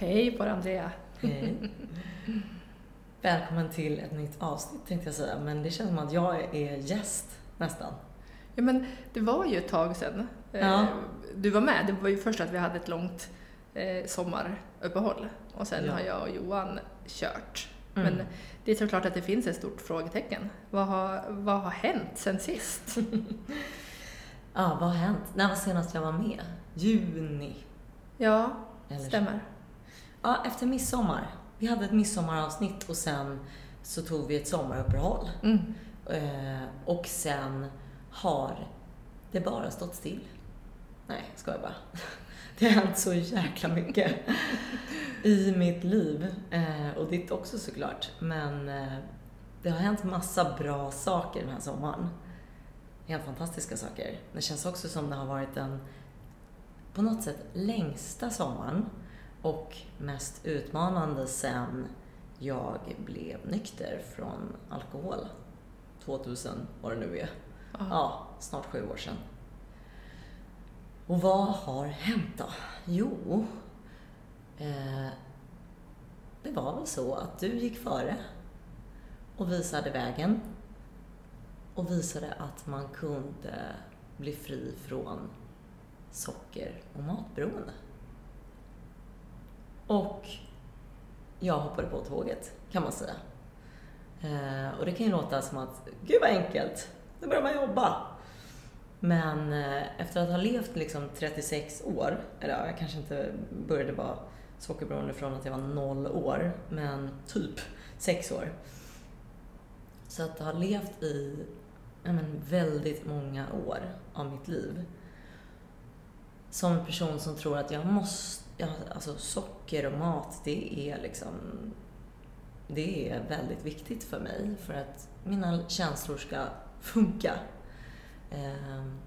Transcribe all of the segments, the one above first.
Hej på Andrea! Hej! Välkommen till ett nytt avsnitt tänkte jag säga, men det känns som att jag är gäst nästan. Ja men det var ju ett tag sedan eh, Ja. du var med. Det var ju först att vi hade ett långt eh, sommaruppehåll och sen Ja. har jag och Johan kört. Mm. Men det är såklart att det finns ett stort frågetecken. Vad har, vad har hänt sen sist? Ja, vad har hänt? När var senast jag var med? Juni? Ja, Eller stämmer. Ja, efter midsommar. Vi hade ett midsommaravsnitt och sen så tog vi ett sommaruppehåll. Mm. Eh, och sen har det bara stått still. Nej, ska jag bara. Det har hänt så jäkla mycket i mitt liv. Eh, och ditt också såklart. Men eh, det har hänt massa bra saker den här sommaren. Helt fantastiska saker. Det känns också som det har varit den, på något sätt, längsta sommaren och mest utmanande sen jag blev nykter från alkohol. 2000, vad det nu är. Ja. Ja, snart sju år sedan. Och vad har hänt då? Jo, eh, det var väl så att du gick före och visade vägen och visade att man kunde bli fri från socker och matberoende. Och jag hoppade på tåget, kan man säga. Eh, och det kan ju låta som att, gud vad enkelt, nu börjar man jobba. Men eh, efter att ha levt liksom 36 år, eller ja, jag kanske inte började vara sockerberoende från att jag var noll år, men typ sex år. Så att ha levt i ja, men, väldigt många år av mitt liv som en person som tror att jag måste, ja, alltså socker och mat, det är liksom, det är väldigt viktigt för mig för att mina känslor ska funka. Ehm,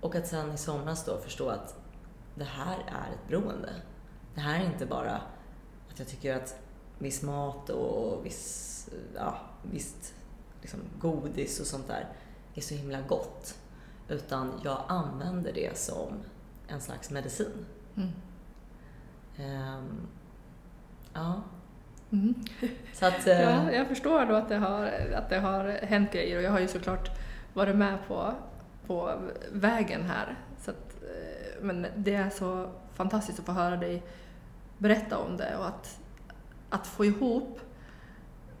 och att sen i somras då förstå att det här är ett beroende. Det här är inte bara att jag tycker att viss mat och viss, ja, visst liksom godis och sånt där är så himla gott. Utan jag använder det som en slags medicin. Mm. Ehm, ja, Mm. så att... eh, Ja, jag förstår då att det, har, att det har hänt grejer och jag har ju såklart varit med på, på vägen här. Så att, eh, men det är så fantastiskt att få höra dig berätta om det och att, att få ihop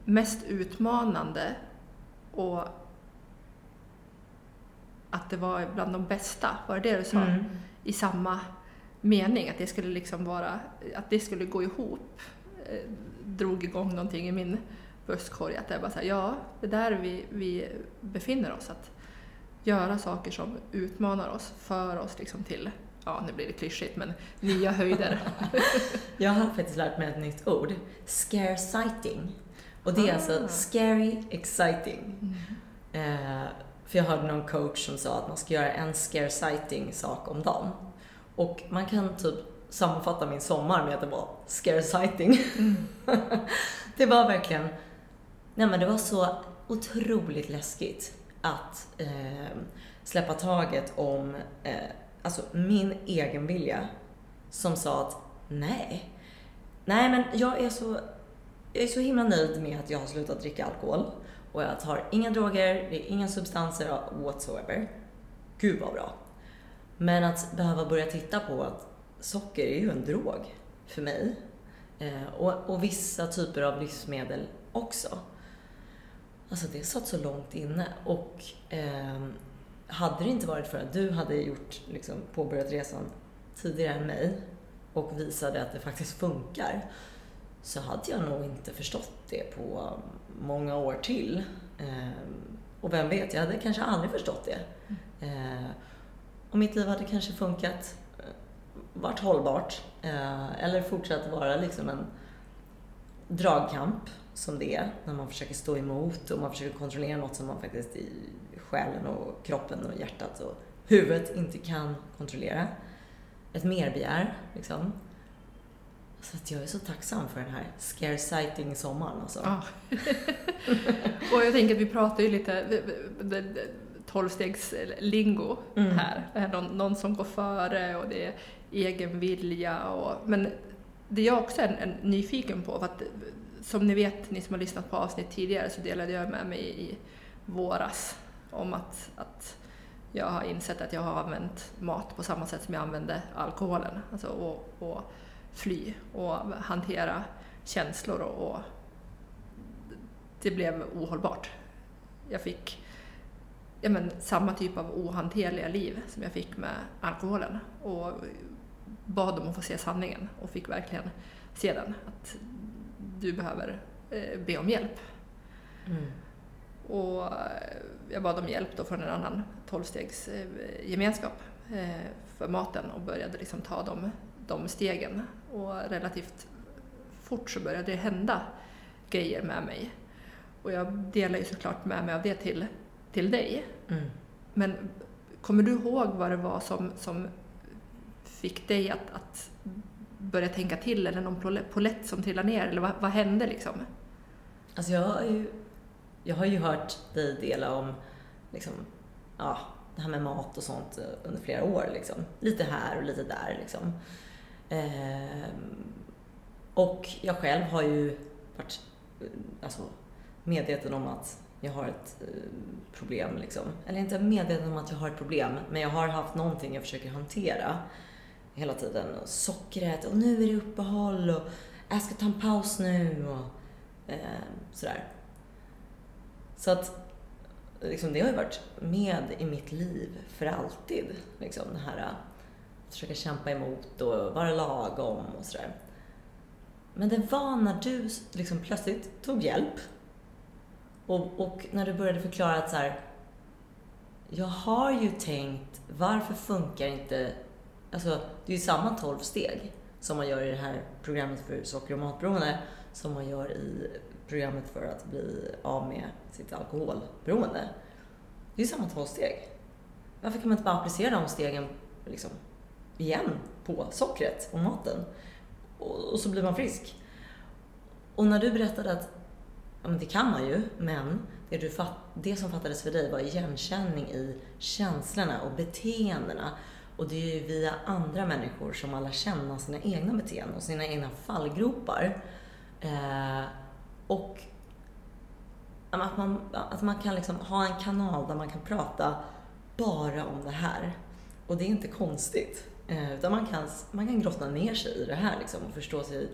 mest utmanande och att det var bland de bästa, var det det du sa? mm. i samma mening, att det skulle liksom vara, att det skulle gå ihop, eh, drog igång någonting i min bröstkorg. Att det är bara så här, ja, det är där vi, vi befinner oss. Att göra saker som utmanar oss, för oss liksom till, ja nu blir det klyschigt, men nya höjder. Jag har faktiskt lärt mig ett nytt ord. Scare sighting. Och det är Ah. alltså scary exciting. Eh, för jag hörde någon coach som sa att man ska göra en scare sighting sak om dagen. Och man kan typ sammanfatta min sommar med att det var scare sighting. det var verkligen, nej men det var så otroligt läskigt att eh, släppa taget om eh, alltså min egen vilja som sa att nej, nej men jag är så, jag är så himla nöjd med att jag har slutat dricka alkohol och jag tar inga droger, det är inga substanser whatsoever. Gud vad bra. Men att behöva börja titta på att socker är ju en drog för mig. Eh, och, och vissa typer av livsmedel också. Alltså det satt så långt inne och ehm, hade det inte varit för att du hade gjort, liksom, påbörjat resan tidigare än mig och visade att det faktiskt funkar så hade jag nog inte förstått det på många år till. Ehm, och vem vet, jag hade kanske aldrig förstått det. Eh, och mitt liv hade kanske funkat, eh, varit hållbart eh, eller fortsatt vara liksom en dragkamp som det är när man försöker stå emot och man försöker kontrollera något som man faktiskt i själen och kroppen och hjärtat och huvudet inte kan kontrollera. Ett merbegär liksom. Så att jag är så tacksam för den här scare sighting sommaren alltså. Ja. och jag tänker att vi pratar ju lite tolvstegs-lingo Mm. här. Här någon, någon som går före och det är egen vilja. Och, men det jag också är, är nyfiken på, för att som ni vet, ni som har lyssnat på avsnitt tidigare, så delade jag med mig i våras om att, att jag har insett att jag har använt mat på samma sätt som jag använde alkoholen. Alltså och, och fly och hantera känslor och, och det blev ohållbart. Jag fick ja, men, samma typ av ohanterliga liv som jag fick med alkoholen och bad om att få se sanningen och fick verkligen se den. Att du behöver eh, be om hjälp. Mm. Och eh, jag bad om hjälp då från en annan tolvstegsgemenskap eh, för maten och började liksom ta de, de stegen. Och relativt fort så började det hända grejer med mig. Och jag delar ju såklart med mig av det till, till dig. Mm. Men kommer du ihåg vad det var som, som fick dig att, att börja tänka till eller någon polett som trillade ner eller vad, vad hände liksom? Alltså jag har ju, jag har ju hört dig dela om liksom, ja, det här med mat och sånt under flera år. Liksom. Lite här och lite där. Liksom. Eh, och jag själv har ju varit alltså, medveten om att jag har ett eh, problem. Liksom. Eller inte medveten om att jag har ett problem, men jag har haft någonting jag försöker hantera hela tiden. Och sockret, och nu är det uppehåll och jag ska ta en paus nu och eh, sådär. Så att liksom, det har ju varit med i mitt liv för alltid. Liksom, det här eh, att försöka kämpa emot och vara lagom och sådär. Men det var när du liksom plötsligt tog hjälp och, och när du började förklara att så här, jag har ju tänkt, varför funkar inte Alltså, det är ju samma tolv steg som man gör i det här programmet för socker och matberoende som man gör i programmet för att bli av med sitt alkoholberoende. Det är ju samma tolv steg. Varför kan man inte bara applicera de stegen liksom, igen på sockret och maten? Och, och så blir man frisk. Och när du berättade att ja, men det kan man ju, men det, du fatt, det som fattades för dig var igenkänning i känslorna och beteendena och det är ju via andra människor som man lär känna sina egna beteenden och sina egna fallgropar. Eh, och att man, att man kan liksom ha en kanal där man kan prata bara om det här. Och det är inte konstigt. Eh, utan man kan, man kan grotta ner sig i det här liksom, och förstå sig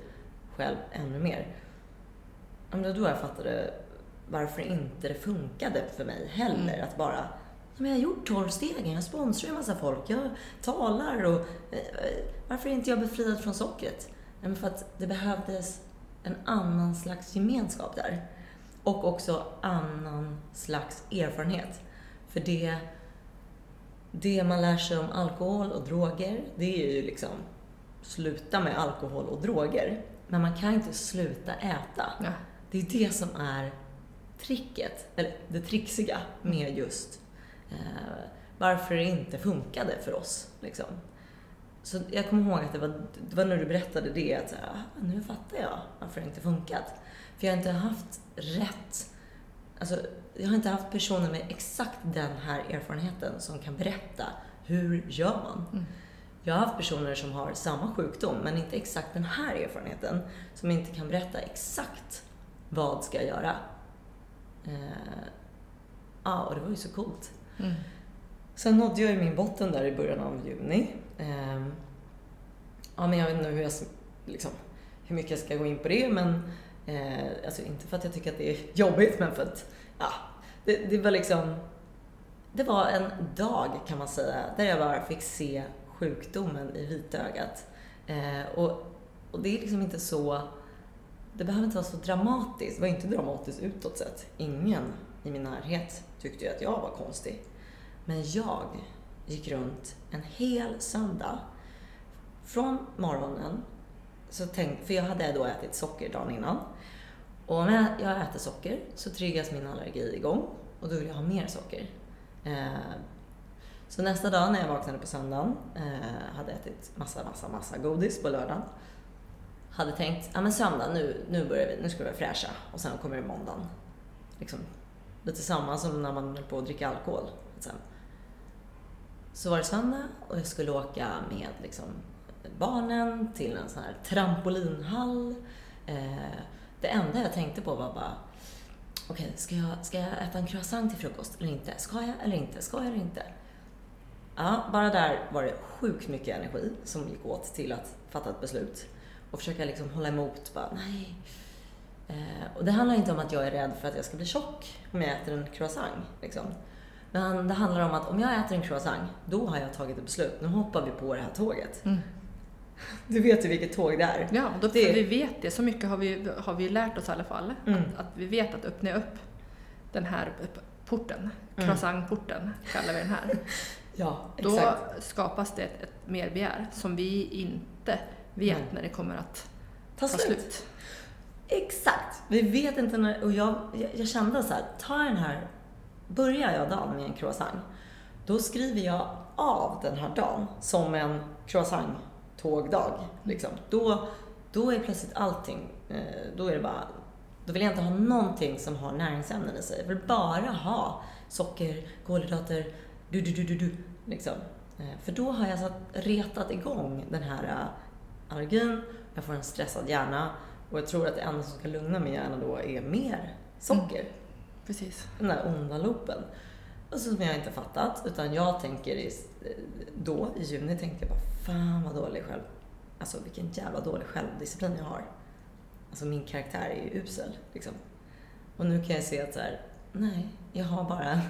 själv ännu mer. Men då jag fattade varför inte det funkade för mig heller. Mm. Att bara men jag har gjort 12 stegen, jag sponsrar en massa folk, jag talar och... Eh, varför är inte jag befriad från sockret? Men för att det behövdes en annan slags gemenskap där. Och också annan slags erfarenhet. För det, det man lär sig om alkohol och droger, det är ju liksom sluta med alkohol och droger. Men man kan inte sluta äta. Ja. Det är det som är tricket, eller det trixiga med just eh, varför det inte funkade för oss. Liksom. Så jag kommer ihåg att det var, det var när du berättade det, att ah, nu fattar jag varför det inte funkat. För jag har inte haft rätt, alltså jag har inte haft personer med exakt den här erfarenheten som kan berätta hur gör man? Mm. Jag har haft personer som har samma sjukdom men inte exakt den här erfarenheten. Som inte kan berätta exakt vad ska jag göra. Eh, ja, och det var ju så coolt. Mm. Sen nådde jag ju min botten där i början av juni. Eh, ja, men jag vet inte hur, jag, liksom, hur mycket jag ska gå in på det, men eh, alltså inte för att jag tycker att det är jobbigt, men för att ja, det, det var liksom det var en dag kan man säga där jag bara fick se sjukdomen i vitögat. Eh, och, och det är liksom inte så... Det behöver inte vara så dramatiskt. Det var inte dramatiskt utåt sett. Ingen i min närhet tyckte ju att jag var konstig. Men jag gick runt en hel söndag från morgonen, så tänk, för jag hade då ätit socker dagen innan. Och när jag äter socker så triggas min allergi igång och då vill jag ha mer socker. Eh, så nästa dag när jag vaknade på söndagen, eh, hade ätit massa, massa, massa godis på lördagen. Hade tänkt, ja men söndag, nu, nu börjar vi, nu ska vi vara fräscha. Och sen kommer det måndagen. Liksom, lite samma som när man är på att dricka alkohol. Så var det söndag och jag skulle åka med liksom, barnen till en sån här trampolinhall. Eh, det enda jag tänkte på var bara, okej, okay, ska, jag, ska jag äta en croissant till frukost eller inte? Ska jag eller inte? Ska jag eller inte? Ja, bara där var det sjukt mycket energi som gick åt till att fatta ett beslut och försöka liksom hålla emot. Bara, nej. Eh, och det handlar inte om att jag är rädd för att jag ska bli tjock om jag äter en croissant. Liksom. Men det handlar om att om jag äter en croissant, då har jag tagit ett beslut. Nu hoppar vi på det här tåget. Mm. Du vet ju vilket tåg det är. Ja, då, det... vi vet det. Så mycket har vi, har vi lärt oss i alla fall. Mm. Att, att, vi vet att öppna upp den här porten, mm. croissantporten kallar vi den här. ja, exakt. Då skapas det ett, ett merbegär som vi inte vet när det kommer att ta, ta slut. slut. Exakt! Vi vet inte när, och jag, jag, jag kände så här, ta den här, börjar jag dagen med en croissant, då skriver jag av den här dagen som en croissant-tågdag. Liksom. Då, då är plötsligt allting, eh, då är det bara, då vill jag inte ha någonting som har näringsämnen i sig. Jag vill bara ha socker, kolhydrater, du, du, du, du, du. Liksom. Eh, för då har jag så retat igång den här eh, allergin, jag får en stressad hjärna och jag tror att det enda som ska lugna min hjärna då är mer socker. Mm. Precis. Den där onda loopen. Och så som jag inte fattat, utan jag tänker i, då, i juni, tänkte jag bara fan vad dålig själv... Alltså vilken jävla dålig självdisciplin jag har. Alltså min karaktär är ju usel liksom. Och nu kan jag se att så här, nej, jag har bara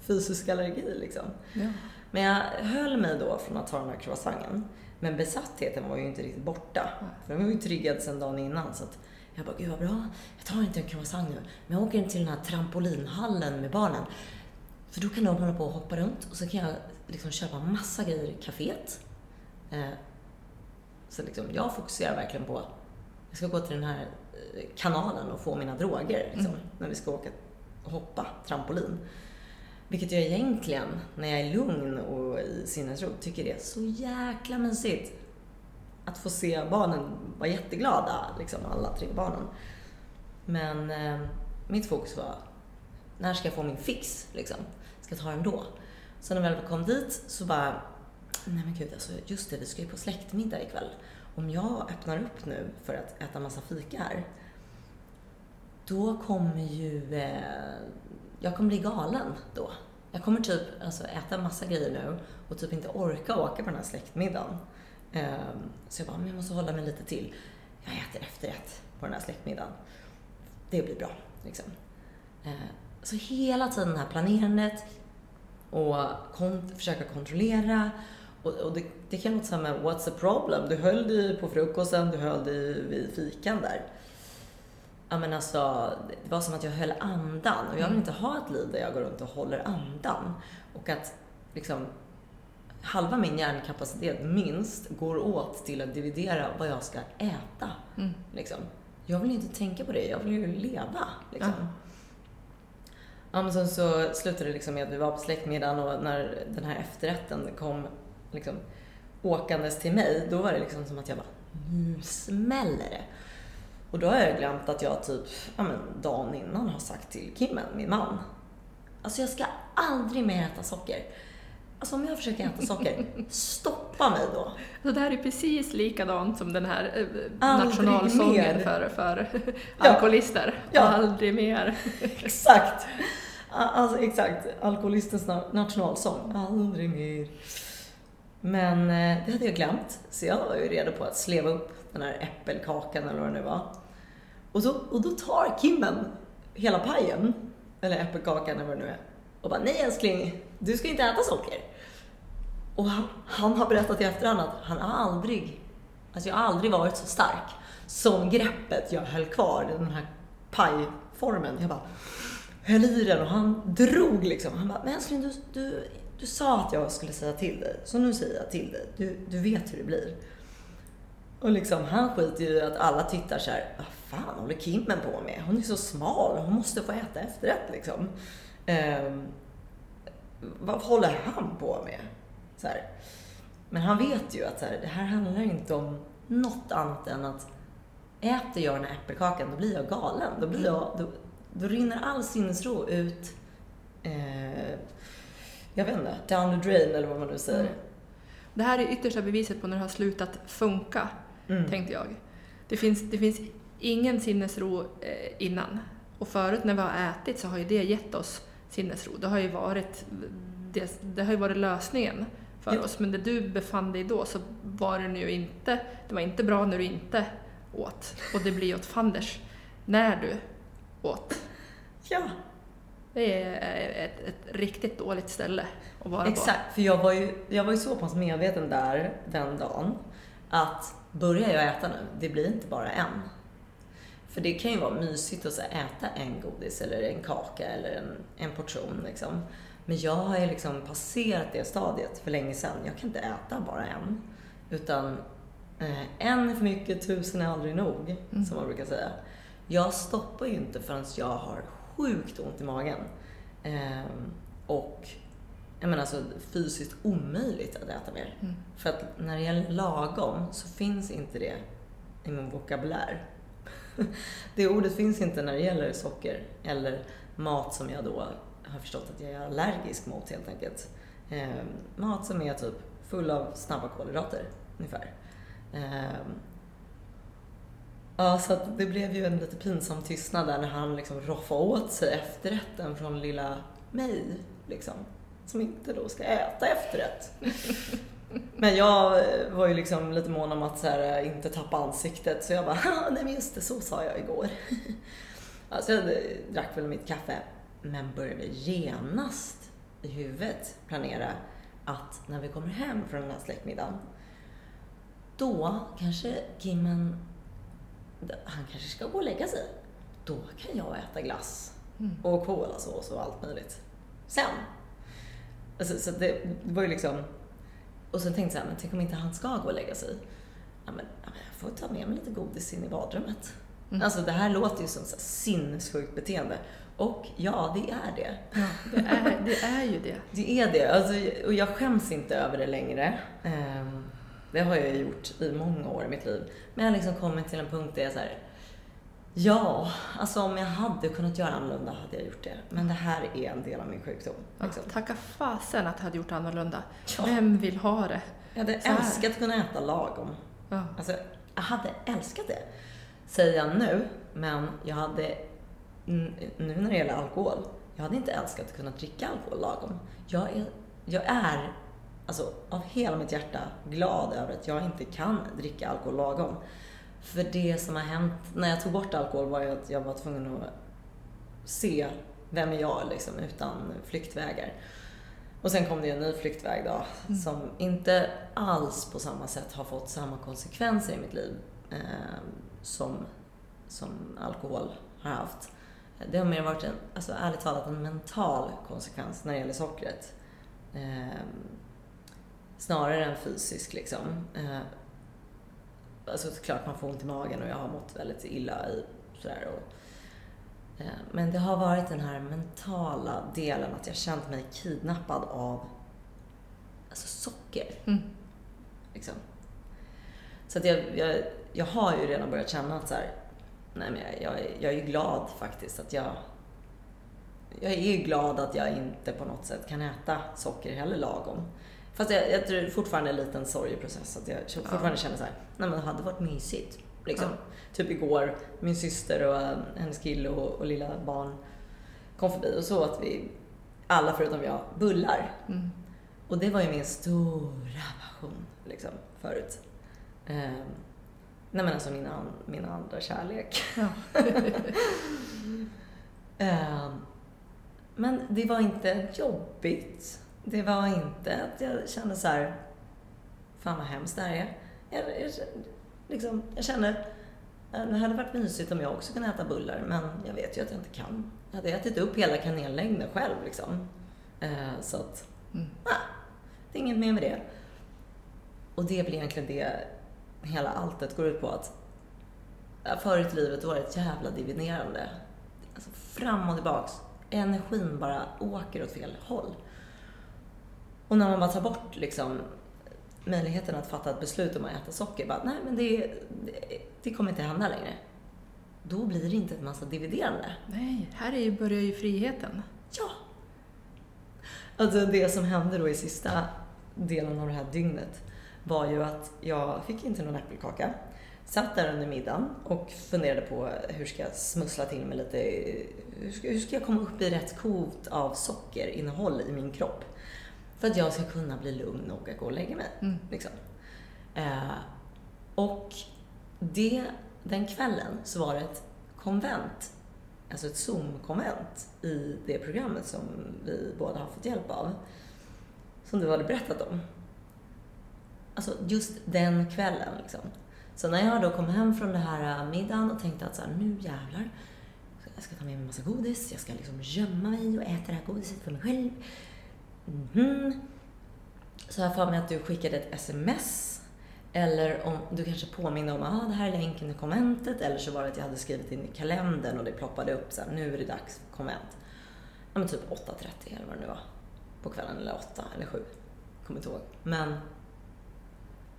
fysisk allergi liksom. Ja. Men jag höll mig då från att ta den här croissanten. Men besattheten var ju inte riktigt borta. För den var ju triggad sedan dagen innan. Så jag bara, gud vad bra. Jag tar inte en croissant nu. Men jag åker in till den här trampolinhallen med barnen. För då kan de hålla på och hoppa runt och så kan jag liksom köpa massa grejer i kaféet. Eh, så liksom, jag fokuserar verkligen på, jag ska gå till den här eh, kanalen och få mina droger liksom, mm. när vi ska åka och hoppa trampolin. Vilket jag egentligen, när jag är lugn och i sinnesro, tycker det är så jäkla mysigt. Att få se barnen vara jätteglada, liksom alla tre barnen. Men eh, mitt fokus var, när ska jag få min fix? Liksom? Ska jag ta den då? Så när vi väl kom dit så bara, nej men gud alltså, just det, vi ska ju på släktmiddag ikväll. Om jag öppnar upp nu för att äta massa fika här, då kommer ju eh, jag kommer bli galen då. Jag kommer typ alltså, äta massa grejer nu och typ inte orka åka på den här släktmiddagen. Ehm, så jag bara, men jag måste hålla mig lite till. Jag äter efterrätt på den här släktmiddagen. Det blir bra, liksom. Ehm, så hela tiden det här planerandet och kont försöka kontrollera. Och, och det, det kan låta som what's the problem? Du höll dig på frukosten, du höll dig vid fikan där ja men alltså, det var som att jag höll andan och jag vill mm. inte ha ett liv där jag går runt och håller andan. Och att liksom halva min hjärnkapacitet minst går åt till att dividera vad jag ska äta. Mm. Liksom. Jag vill inte tänka på det, jag vill ju leva. Liksom. Ja. Ja, men sen så slutade det liksom med att vi var på släktmiddagen och när den här efterrätten kom liksom, åkandes till mig, då var det liksom som att jag bara, nu smäller det. Och då har jag glömt att jag typ, ja men dagen innan har sagt till Kimmen, min man. Alltså jag ska aldrig mer äta socker. Alltså om jag försöker äta socker, stoppa mig då. Så det här är precis likadant som den här eh, nationalsången för, för alkoholister. Ja. Aldrig mer. exakt. Alltså exakt. Alkoholistens nationalsång. Aldrig mer. Men eh, det hade jag glömt. Så jag var ju redo på att sleva upp den här äppelkakan eller vad det nu var. Och, så, och då tar Kimmen hela pajen, eller äppelkakan eller vad det nu är, och bara nej älskling, du ska inte äta socker. Och han, han har berättat i efterhand att han har aldrig, alltså jag har aldrig varit så stark som greppet jag höll kvar i den här pajformen. Jag bara höll i den och han drog liksom. Han bara, men älskling du, du, du sa att jag skulle säga till dig, så nu säger jag till dig. Du, du vet hur det blir. Och liksom, han skiter ju i att alla tittar så här, vad fan håller Kimmen på med? Hon är så smal, hon måste få äta efterrätt liksom. Um, vad håller han på med? Så här. Men han vet ju att så här, det här handlar inte om något annat än att äter jag den här äppelkakan, då blir jag galen. Då, blir jag, då, då rinner all sinnesro ut, eh, jag vet inte, down the drain eller vad man nu säger. Mm. det här är yttersta beviset på när det har slutat funka, Mm. tänkte jag. Det finns, det finns ingen sinnesro eh, innan. Och förut när vi har ätit så har ju det gett oss sinnesro. Det har ju varit, det, det har ju varit lösningen för Ja. oss. Men där du befann dig då så var det ju inte, det var inte bra när du inte åt. Och det blir åt fanders när du åt. Ja, Det är ett, ett riktigt dåligt ställe att vara på. exakt. För jag var, ju, jag var ju så pass medveten där den dagen att börjar jag äta nu, det blir inte bara en. För det kan ju vara mysigt att äta en godis eller en kaka eller en, en portion liksom. Men jag har ju liksom passerat det stadiet för länge sedan. Jag kan inte äta bara en. Utan eh, en är för mycket, tusen är aldrig nog, Mm. som man brukar säga. Jag stoppar ju inte förrän jag har sjukt ont i magen. Ehm, och jag menar alltså fysiskt omöjligt att äta mer. Mm. För att när det gäller lagom så finns inte det i min vokabulär. Det ordet finns inte när det gäller socker eller mat som jag då har förstått att jag är allergisk mot helt enkelt. Eh, mat som är typ full av snabba kolhydrater ungefär. Eh, ja, så det blev ju en lite pinsam tystnad där när han liksom roffade åt sig efterrätten från lilla mig. Liksom, som inte då ska äta efterrätt. Men jag eh, var ju liksom lite mån om att så här, eh, inte tappa ansiktet så jag bara, "Haha, nej men just det, så sa jag igår. Alltså jag eh, drack väl mitt kaffe men började genast i huvudet planera att när vi kommer hem från den här släktmiddagen då kanske Kimmen, han kanske ska gå och lägga sig. Då kan jag äta glass Mm. och kolasås och allt möjligt. Sen. Alltså, så det, det var ju liksom... Och sen tänkte jag men tänk om inte han ska gå och lägga sig. Ja, men, ja, men jag får ta med mig lite godis in i badrummet. Mm. Alltså det här låter ju som så sinnessjukt beteende. Och ja, det är det. Ja, det, är, det är ju det. Det är det. Alltså, och jag skäms inte över det längre. Ehm, det har jag gjort i många år i mitt liv. Men jag har liksom kommit till en punkt där jag så här, Ja, alltså om jag hade kunnat göra annorlunda hade jag gjort det. Men det här är en del av min sjukdom. Ja, Liksom. tacka fasen att jag hade gjort annorlunda. Ja. Vem vill ha det? Jag hade älskat att kunna äta lagom. Ja. Alltså, jag hade älskat det. Säger jag nu, men jag hade, nu när det gäller alkohol, jag hade inte älskat att kunna dricka alkohol lagom. Jag är, jag är alltså, av hela mitt hjärta glad över att jag inte kan dricka alkohol lagom. För det som har hänt när jag tog bort alkohol var ju att jag var tvungen att se vem är jag liksom, utan flyktvägar. Och sen kom det ju en ny flyktväg då, Mm. som inte alls på samma sätt har fått samma konsekvenser i mitt liv eh, som, som alkohol har haft. Det har mer varit en, alltså ärligt talat, en mental konsekvens när det gäller sockret. Eh, snarare än fysisk liksom. Eh, alltså klart man får ont i magen och jag har mått väldigt illa i sådär. Och, eh, men det har varit den här mentala delen att jag känt mig kidnappad av alltså socker. Mm. Liksom. Så att jag, jag, jag har ju redan börjat känna att så här, nej men jag, jag, är- jag är ju glad faktiskt att jag jag är ju glad att jag inte på något sätt kan äta socker heller lagom. Fast jag, jag tror fortfarande är en liten sorgeprocess. Att jag fortfarande känner så här, nej men det hade varit mysigt. Liksom. Ja. Typ igår, min syster och eh, hennes kille och, och lilla barn kom förbi och så att vi, alla förutom jag, bullar. Mm. Och det var ju min stora passion liksom, förut. Eh, nej men alltså min, an, min andra kärlek. Ja. Eh, men det var inte jobbigt. Det var inte att jag kände så här, fan vad hemskt det här är. Jag, jag, liksom, jag känner, eh, det hade varit mysigt om jag också kunde äta bullar, men jag vet ju att jag inte kan. Jag hade ätit upp hela kanellängden själv liksom. Eh, så att, Mm. det är inget mer med det. Och det väl egentligen det hela alltet går ut på att förut i livet var det ett jävla dividerande. Alltså fram och tillbaks. Energin bara åker åt fel håll. Och när man bara tar bort liksom möjligheten att fatta ett beslut om att äta socker, bara nej men det, det, det kommer inte hända längre. Då blir det inte en massa dividerande. Nej, här är ju, börjar ju friheten. Ja. Alltså det som hände då i sista delen av det här dygnet var ju att jag fick inte någon äppelkaka. Satt där under middagen och funderade på hur ska jag smussla till mig lite, hur ska, hur ska jag komma upp i rätt kvot av sockerinnehåll i min kropp? För att jag ska kunna bli lugn nog att gå och lägga mig. Mm. Liksom. Eh, och det, den kvällen så var det ett konvent, alltså ett Zoom-konvent i det programmet som vi båda har fått hjälp av. Som du hade berättat om. Alltså just den kvällen liksom. Så när jag då kom hem från den här middagen och tänkte att så här, nu jävlar, jag ska ta med mig en massa godis, jag ska liksom gömma mig och äta det här godiset för mig själv. Mhm. Så har jag för mig att du skickade ett sms eller om du kanske påminner om att ah, det här är länken till konventet. Eller så var det att jag hade skrivit in i kalendern och det ploppade upp så här, nu är det dags för konvent. Ja men typ 8.30 eller vad det nu var. På kvällen, eller 8 eller 7. Kommer inte ihåg. Men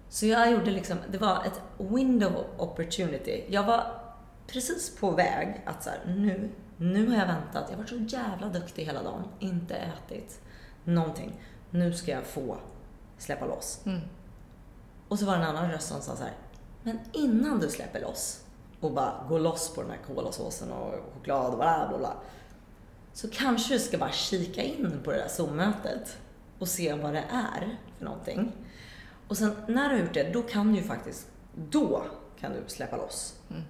så jag gjorde liksom, det var ett window of opportunity. Jag var precis på väg att så här, nu, nu har jag väntat. Jag har varit så jävla duktig hela dagen. Inte ätit någonting. Nu ska jag få släppa loss. Mm. Och så var det en annan röst som sa så här, men innan du släpper loss och bara går loss på den här kolasåsen och choklad och bla bla bla. Så kanske du ska bara kika in på det där Zoom-mötet och se vad det är för någonting. Och sen när du har gjort det, då kan du ju faktiskt, då kan du släppa loss. Mm.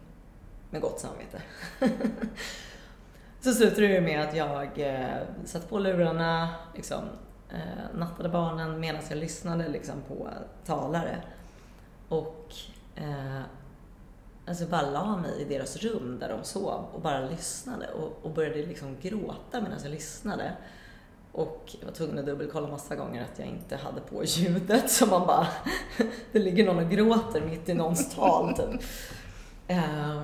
Med gott samvete. så slutade det med att jag eh, satte på lurarna, liksom, eh, nattade barnen medan jag lyssnade liksom, på talare. Och eh, alltså bara la mig i deras rum där de sov och bara lyssnade och, och började liksom gråta medan jag lyssnade. Och jag var tvungen att dubbelkolla massa gånger att jag inte hade på ljudet så man bara, det ligger någon och gråter mitt i någons tal typ. Eh,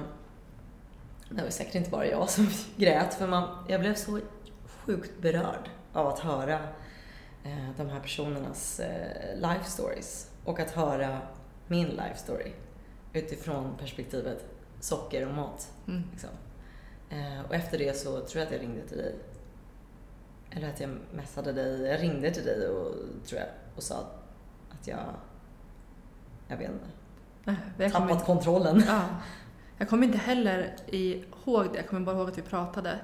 det var säkert inte bara jag som grät för man, jag blev så sjukt berörd av att höra eh, de här personernas eh, life stories och att höra min life story utifrån perspektivet socker och mat. Mm. Liksom. Eh, och efter det så tror jag att jag ringde till dig. Eller att jag messade dig. Jag ringde till dig och, tror jag, och sa att jag, jag vet inte, Nej, tappat inte, kontrollen. ja. jag kommer inte heller ihåg det. Jag kommer bara ihåg att vi pratade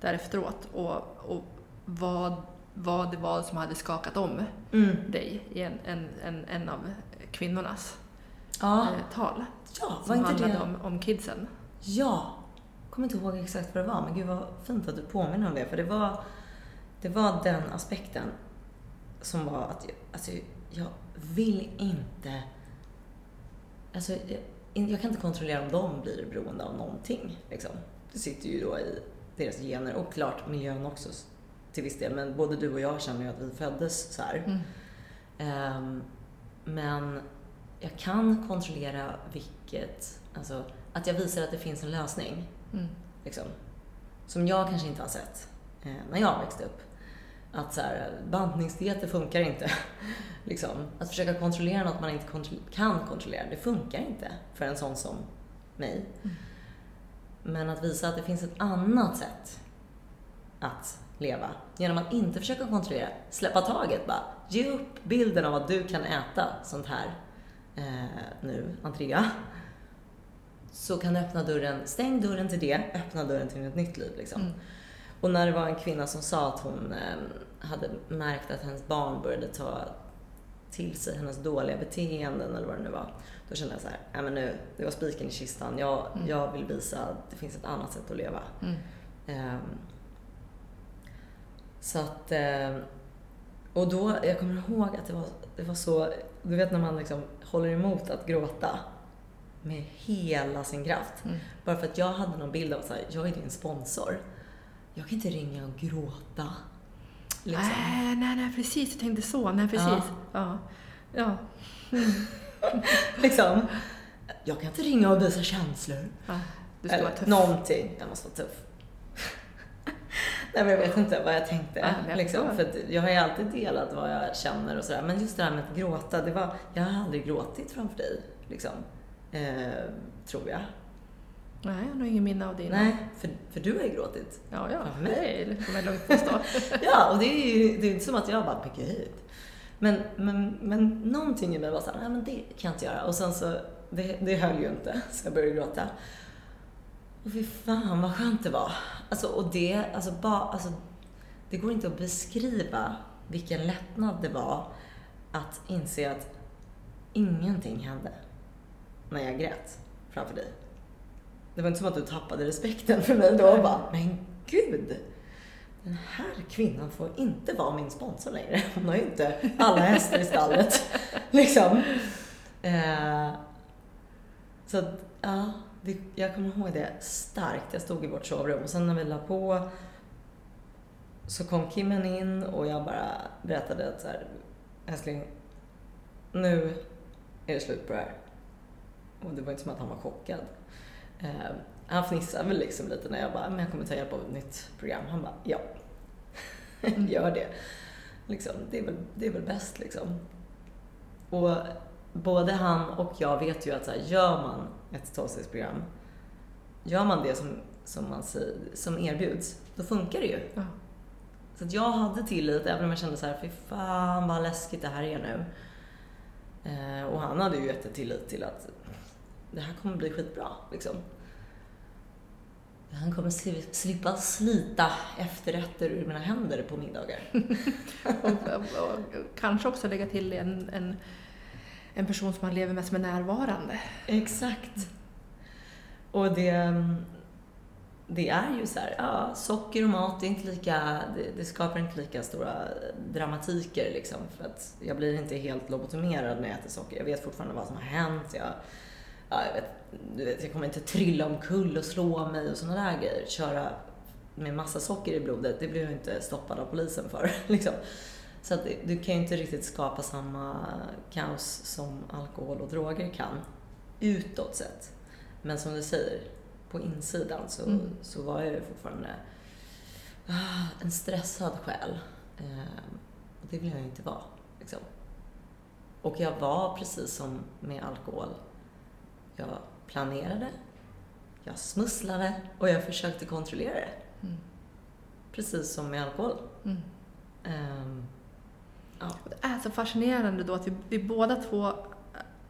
där efteråt och, och vad, vad det var som hade skakat om Mm. dig i en, en, en, en av kvinnornas Ja, eh, tal. ja, var Som inte handlade det... om, om kidsen. Ja, kommer inte ihåg exakt vad det var, men gud vad fint att du påminner om det. För det var, det var den aspekten som var att jag, alltså, jag vill inte... Alltså, jag, jag kan inte kontrollera om de blir beroende av någonting. Liksom. Det sitter ju då i deras gener och klart miljön också till viss del. Men både du och jag känner ju att vi föddes så här. Mm. Ehm, men jag kan kontrollera vilket, alltså att jag visar att det finns en lösning. Mm. Liksom, som jag kanske inte har sett eh, när jag växte upp. Att så här, bantningsdieter funkar inte. liksom, att försöka kontrollera något man inte kontro- kan kontrollera, det funkar inte för en sån som mig. Mm. Men att visa att det finns ett annat sätt att leva. Genom att inte försöka kontrollera, släppa taget bara. Ge upp bilden av att du kan äta sånt här eh, nu, Andrea. Så kan du öppna dörren, stäng dörren till det, öppna dörren till ett nytt liv liksom. Mm. Och när det var en kvinna som sa att hon eh, hade märkt att hennes barn började ta till sig hennes dåliga beteenden eller vad det nu var. Då kände jag så här, men nu, det var spiken i kistan. Jag, Mm. jag vill visa att det finns ett annat sätt att leva. Mm. Ehm, så att, ehm, och då, jag kommer ihåg att det var, det var så, du vet när man liksom håller emot att gråta med hela sin kraft. Mm. Bara för att jag hade någon bild av att jag är din sponsor. Jag kan inte ringa och gråta. Liksom. Nej, nej, nej, precis. Jag tänkte så. Nej, precis. Ja. Ja. liksom. Jag kan inte ringa och visa känslor. ja. Du ska vara Eller tuff. Någonting. Jag måste vara tuff. Nej men jag vet inte vad jag tänkte. Ja, jag liksom. För jag har ju alltid delat vad jag känner och sådär. Men just det här med att gråta, det var, jag har aldrig gråtit framför dig. Liksom. Eh, tror jag. Nej, jag har nog ingen minne av det. Nej, för, för du har ju gråtit. Ja, ja. Framför mig. Nej, det får man lugnt påstå. Ja, och det är ju det är inte som att jag bara, men gud. Men, men, men någonting i mig var såhär, nej men det kan jag inte göra. Och sen så, det, det höll ju inte, så jag började gråta. Och fy fan vad skönt det var. Alltså, och det, alltså, ba, alltså, det går inte att beskriva vilken lättnad det var att inse att ingenting hände när jag grät framför dig. Det var inte som att du tappade respekten för mig då och bara, men gud! Den här kvinnan får inte vara min sponsor längre. Hon har ju inte alla hästar i stallet. liksom. Eh, så att, ja, det, jag kommer ihåg det starkt. Jag stod i vårt sovrum och sen när vi la på så kom Kimmen in och jag bara berättade att så här, älskling, nu är det slut på det här. Och det var inte som att han var chockad. Eh, han fnissade väl liksom lite när jag bara, men jag kommer ta hjälp av ett nytt program. Han bara, ja. Gör det. Liksom, det, är väl, det är väl bäst liksom. Och både han och jag vet ju att så här, gör man ett tolvstegsprogram, gör man det som, som, man, som erbjuds, då funkar det ju. Ja. Så att jag hade tillit, även om jag kände så här, fy fan vad läskigt det här är nu. Eh, och han hade ju jättetillit till att det här kommer bli skitbra. Liksom. Han kommer slippa slita efterrätter ur mina händer på middagar. och, och, kanske också lägga till en, en, en person som man lever med som är närvarande. Exakt. Och det, det är ju så här, ja, socker och mat, det, är inte lika, det, det, skapar inte lika stora dramatiker liksom. För att jag blir inte helt lobotomerad när jag äter socker. Jag vet fortfarande vad som har hänt. Jag, ja, jag, vet, du vet, jag kommer inte trilla omkull och slå mig och sådana där grejer. Köra med massa socker i blodet, det blir jag inte stoppad av polisen för. Liksom. Så att du kan ju inte riktigt skapa samma kaos som alkohol och droger kan, utåt sett. Men som du säger, på insidan så, mm. så var jag ju fortfarande ah, en stressad själ. Eh, och det vill jag ju inte vara. Liksom. Och jag var precis som med alkohol jag planerade, jag smusslade och jag försökte kontrollera det. Mm. Precis som med alkohol. Mm. Um, ja. Det är så fascinerande då att vi, vi båda två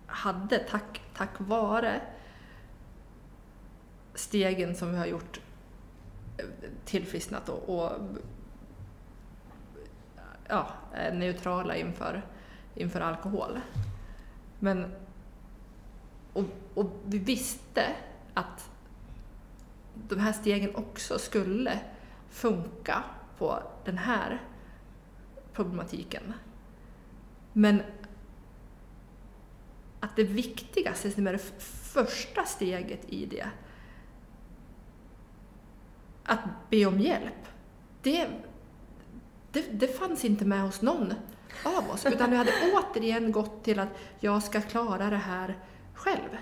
hade, tack, tack vare stegen som vi har gjort, tillfrisknat och, och ja, neutrala inför, inför alkohol. Men och, och vi visste att de här stegen också skulle funka på den här problematiken. Men att det viktigaste, som är det första steget i det, att be om hjälp, det, det, det fanns inte med hos någon av oss. Utan vi hade återigen gått till att jag ska klara det här själv.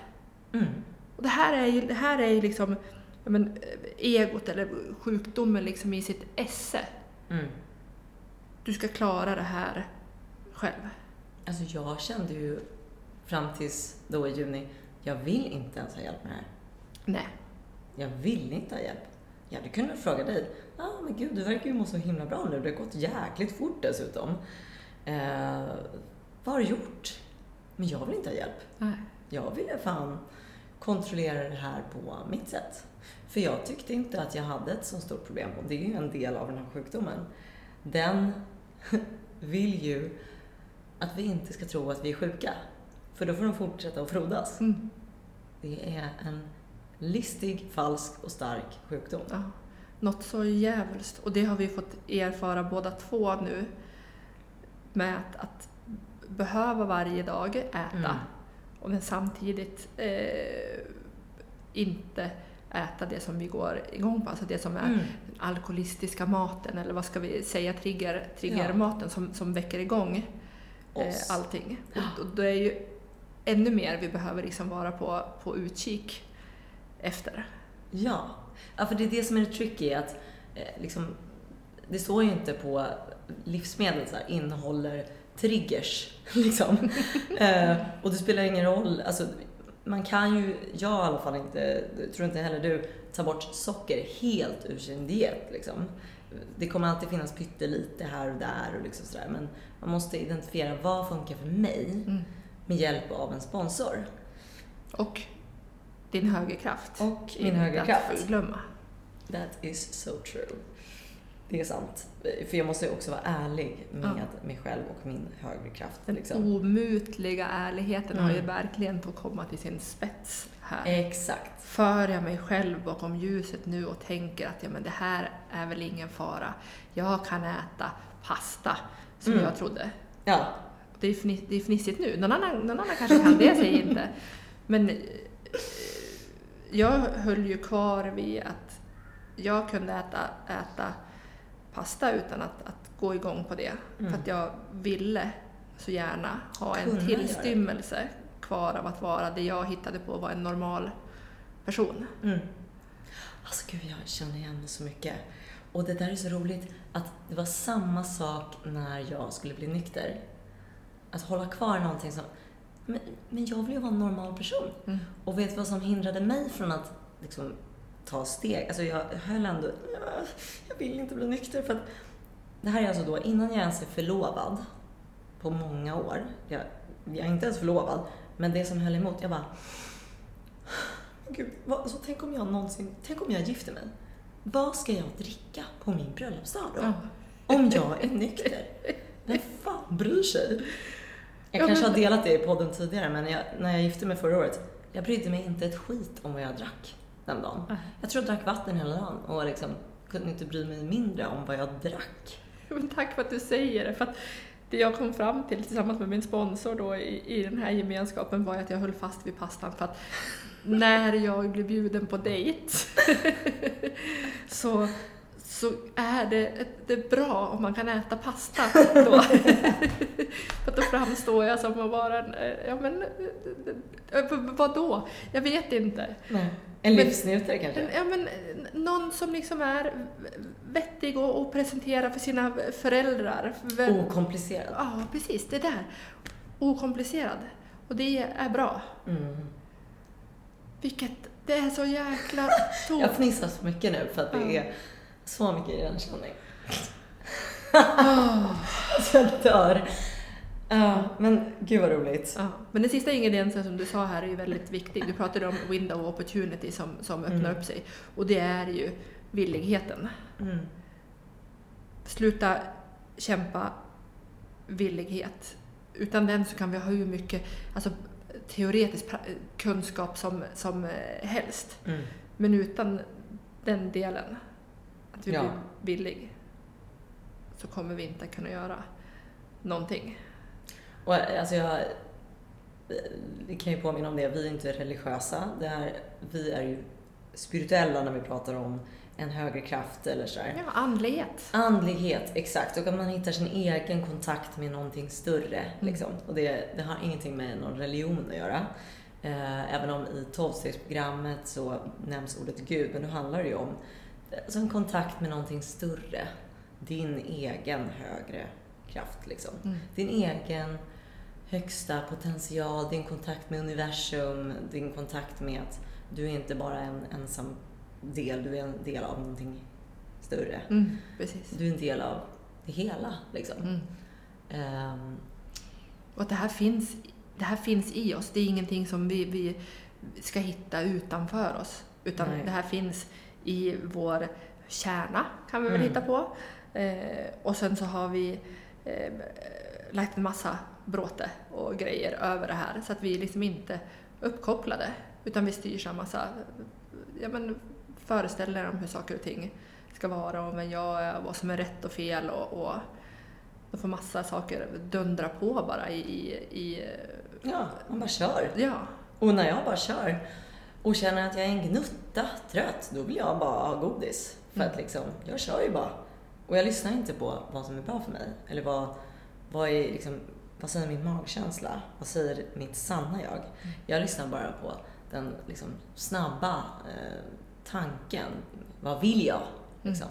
Mm. Och det här är ju, det här är ju liksom men, egot eller sjukdomen liksom i sitt esse. Mm. Du ska klara det här själv. Alltså jag kände ju fram tills då i juni, jag vill inte ens ha hjälp med det här. Nej. Jag vill inte ha hjälp. Jag hade kunnat fråga dig, ja ah, men gud du verkar ju må så himla bra nu, det har gått jäkligt fort dessutom. Eh, vad har du gjort? Men jag vill inte ha hjälp. Nej jag ville fan kontrollera det här på mitt sätt. För jag tyckte inte att jag hade ett så stort problem. Och det är ju en del av den här sjukdomen. Den vill ju att vi inte ska tro att vi är sjuka. För då får de fortsätta att frodas. Mm. Det är en listig, falsk och stark sjukdom. Ja. Något så djävulskt. Och det har vi fått erfara båda två nu. Med att, att behöva varje dag äta. Mm men samtidigt eh, inte äta det som vi går igång på, alltså det som är mm. alkoholistiska maten eller vad ska vi säga, trigger, triggermaten ja. som, som väcker igång eh, allting. Och, och det är ju ännu mer vi behöver liksom vara på, på utkik efter. Ja. ja, för det är det som är det tricky, att eh, liksom, det står ju inte på livsmedel så här, innehåller triggers. Liksom. eh, och det spelar ingen roll. Alltså, man kan ju, jag i alla fall inte, tror inte heller du, ta bort socker helt ur sin diet. Liksom. det kommer alltid finnas pyttelite här och där och liksom sådär. Men man måste identifiera vad funkar för mig Mm. med hjälp av en sponsor. Och din högerkraft. Och min Inte högerkraft. att förglömma. That is so true. Det är sant. För jag måste också vara ärlig med Ja. mig själv och min högerkraft. Den Liksom. omutliga ärligheten har ju Mm. verkligen fått komma till sin spets här. Exakt. För jag mig själv bakom ljuset nu och tänker att ja, men det här är väl ingen fara. Jag kan äta pasta, som Mm. jag trodde. Ja. Det är, fniss, det är fnissigt nu. Någon annan, någon annan kanske kan det, säger inte. Men eh, jag höll ju kvar vid att jag kunde äta, äta pasta utan att, att gå igång på det. Mm. För att jag ville så gärna ha en Kunna tillstymmelse kvar av att vara det jag hittade på var en normal person. Mm. Alltså gud, jag känner igen det så mycket. Och det där är så roligt att det var samma sak när jag skulle bli nykter. Att hålla kvar någonting som, men, men jag vill ju vara en normal person. Mm. Och vet du vad som hindrade mig från att liksom, ta steg? Alltså jag höll ändå, "Ja, jag vill inte bli nykter för att det här är alltså då innan jag ens är förlovad på många år. Jag, jag är inte ens förlovad, men det som höll emot, jag bara Gud, vad, alltså, tänk om jag någonsin, tänk om jag gifter mig. Vad ska jag dricka på min bröllopsdag då? Ja. Om jag är nykter? Vem fan bryr sig? Jag Ja, kanske men- har delat det i podden tidigare, men jag, när jag gifte mig förra året, jag brydde mig inte ett skit om vad jag drack den dagen. Nej. Jag tror jag drack vatten hela dagen och liksom kunde inte bry mig mindre om vad jag drack. Men tack för att du säger det. För att det jag kom fram till tillsammans med min sponsor då i, i den här gemenskapen var att jag höll fast vid pastan för att när jag blir bjuden på dejt så, så är det, det är bra om man kan äta pasta då. för då framstår jag som att vara en, eh, ja men, eh, eh, vadå? Jag vet inte. Nej. En livsnjutare kanske? En, ja, men, någon som liksom är vettig och, och presenterar för sina föräldrar. Vem- Okomplicerad. Ja, precis. Det där. Okomplicerad. Och det är bra. Mm. Vilket... Det är så jäkla stort. Jag fnissar så mycket nu för att det är så mycket igenkänning. Ah. Så jag dör. Ja, men gud vad roligt. Ja. Men den sista ingrediensen som du sa här är ju väldigt viktig. Du pratade om window opportunity som, som öppnar Mm. upp sig. Och det är ju villigheten. Mm. Sluta kämpa villighet. Utan den så kan vi ha hur mycket alltså, teoretisk kunskap som, som eh, helst. Mm. Men utan den delen, att vi Ja. blir villig, så kommer vi inte kunna göra någonting. Och alltså jag det kan ju påminna om det, vi är inte religiösa. Det här, vi är ju spirituella när vi pratar om en högre kraft eller sådär. Ja, andlighet. Andlighet, exakt. Och att man hittar sin egen kontakt med någonting större. Mm. Liksom. Och det, det har ingenting med någon religion att göra. Eh, även om i tolvstegsprogrammet så nämns ordet Gud, men nu handlar det ju om alltså en kontakt med någonting större. Din egen högre kraft. Liksom. Mm. Din egen högsta potential, din kontakt med universum, din kontakt med att du är inte bara en ensam del, du är en del av någonting större. Mm. Du är en del av det hela. Liksom. Mm. Ehm, Och att det här, finns, det här finns i oss. Det är ingenting som vi, vi ska hitta utanför oss. Utan Nej. det här finns i vår kärna, kan vi väl Mm. hitta på. Eh, och sen så har vi eh, lagt en massa bråte och grejer över det här. Så att vi är liksom inte uppkopplade. Utan vi styrs av massa ja, men, föreställningar om hur saker och ting ska vara och vem jag är vad som är rätt och fel. Och, och då får massa saker dundra på bara i... i, i ja, man bara kör. ja. Och när jag bara kör och känner att jag är en gnutta trött, då vill jag bara ha godis. För Mm. att liksom, jag kör ju bara. Och jag lyssnar inte på vad som är bra för mig. Eller vad, vad, är liksom, vad säger min magkänsla? Vad säger mitt sanna jag? Jag lyssnar bara på den liksom, snabba eh, tanken. Vad vill jag? Liksom.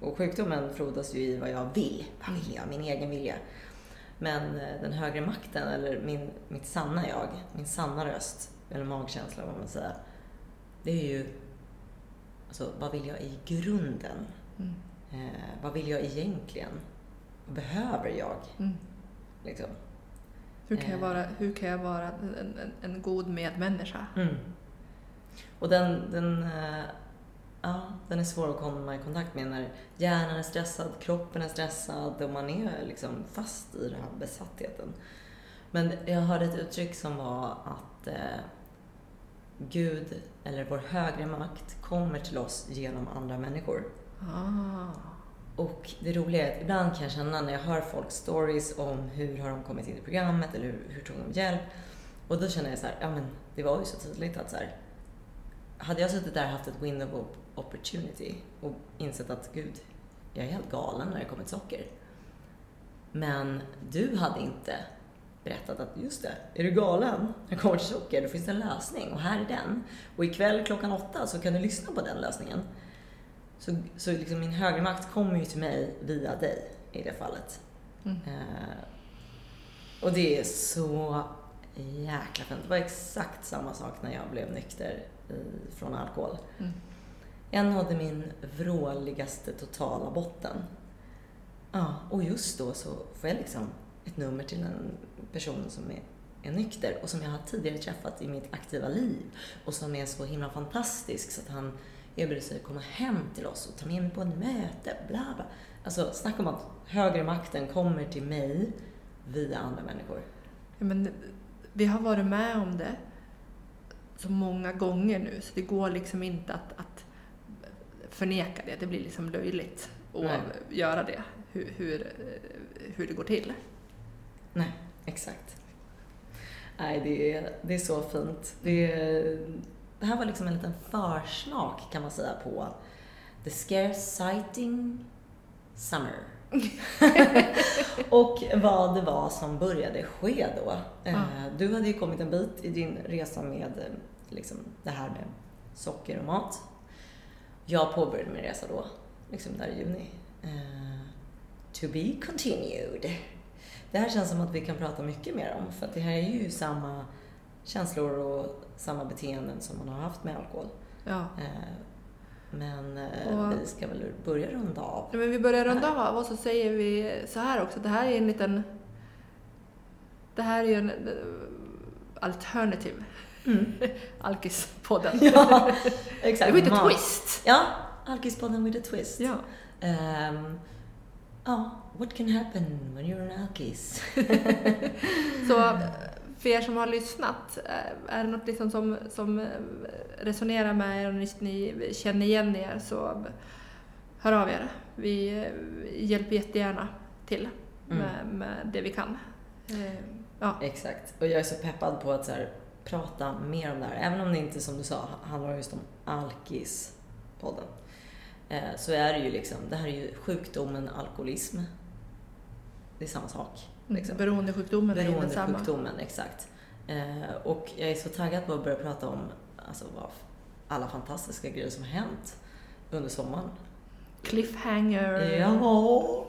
Och sjukdomen frodas ju i vad jag vill. Vad vill jag? Min egen vilja. Men eh, den högre makten, eller min, mitt sanna jag, min sanna röst, eller magkänsla vad man säger, det är ju, alltså vad vill jag i grunden? Mm. Eh, vad vill jag egentligen? Vad behöver jag? Mm. Liksom. Hur, kan jag Eh. vara, hur kan jag vara en, en, en god medmänniska? Mm. Och den, den, eh, ja, den är svår att komma i kontakt med när hjärnan är stressad, kroppen är stressad och man är liksom fast i den här besattheten. Men jag hörde ett uttryck som var att eh, Gud, eller vår högre makt, kommer till oss genom andra människor. Ah. Och det roliga är att ibland kan jag känna när jag hör folks stories om hur har de kommit in i programmet eller hur, hur tog de hjälp. Och då känner jag så här, ja men det var ju så tydligt att så här, hade jag suttit där och haft ett window of opportunity och insett att gud, jag är helt galen när det kommer till socker. Men du hade inte berättat att just det, är du galen när det kommer till socker, då finns det en lösning och här är den. Och ikväll klockan åtta så kan du lyssna på den lösningen. Så, så liksom min högre makt kommer ju till mig via dig i det fallet. Mm. Eh, och det är så jäkla fint. Det var exakt samma sak när jag blev nykter i, från alkohol. Mm. Jag nådde min vråligaste totala botten. Ja, och just då så får jag liksom ett nummer till en person som är, är nykter och som jag har tidigare träffat i mitt aktiva liv och som är så himla fantastisk så att han erbjuder sig att komma hem till oss och ta med mig på ett möte, bla bla. Alltså, snacka om att högre makten kommer till mig via andra människor. Ja, men vi har varit med om det så många gånger nu så det går liksom inte att, att förneka det. Det blir liksom löjligt att Nej. göra det, hur, hur, hur det går till. Nej, exakt. Nej, det är, det är så fint. Det, är, det här var liksom en liten försmak kan man säga på The Scare Sighting Summer. och vad det var som började ske då. Ja. Du hade ju kommit en bit i din resa med eh, liksom, det här med socker och mat. Jag påbörjade min resa då, liksom där i juni. Eh, to be continued. Det här känns som att vi kan prata mycket mer om för att det här är ju samma känslor och samma beteenden som man har haft med alkohol. Ja. Eh, Men eh, Och- vi ska väl börja runda av. Men vi börjar runda av och så säger vi så här också. Det här är en liten... Det här är ju en eh, alternativ Mm. Alkispodden. Ja, exakt. Lite Mat. twist. Ja, Alkispodden with a twist. Ja. Ehm, ja, what can happen when you're an alkis? Så för er som har lyssnat, eh, är det något liksom som, som eh, resonerar med er och ni, känner igen er så hör av er. Vi eh, hjälper jättegärna till Mm. med, med det vi kan. Ja, Exakt. Och jag är så peppad på att så här, prata mer om det här. Även om det inte, som du sa, handlar just om Alkis-podden. Eh, så är det ju liksom, det här är ju sjukdomen alkoholism. Det är samma sak. Liksom. beroendesjukdomen är densamma. Beroendesjukdomen, exakt. Eh, och jag är så taggad på att börja prata om alltså, vad, alla fantastiska grejer som har hänt under sommaren. Cliffhanger. Ja.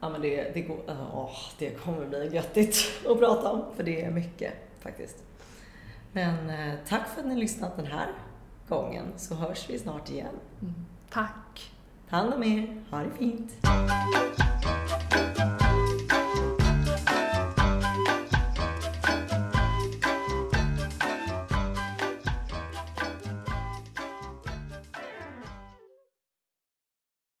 ja men det, det, går, åh, det kommer bli göttigt att prata om, för det är mycket faktiskt. Men eh, tack för att ni har lyssnat den här gången, så hörs vi snart igen. Mm. Tack. Ta hand om er, ha det fint.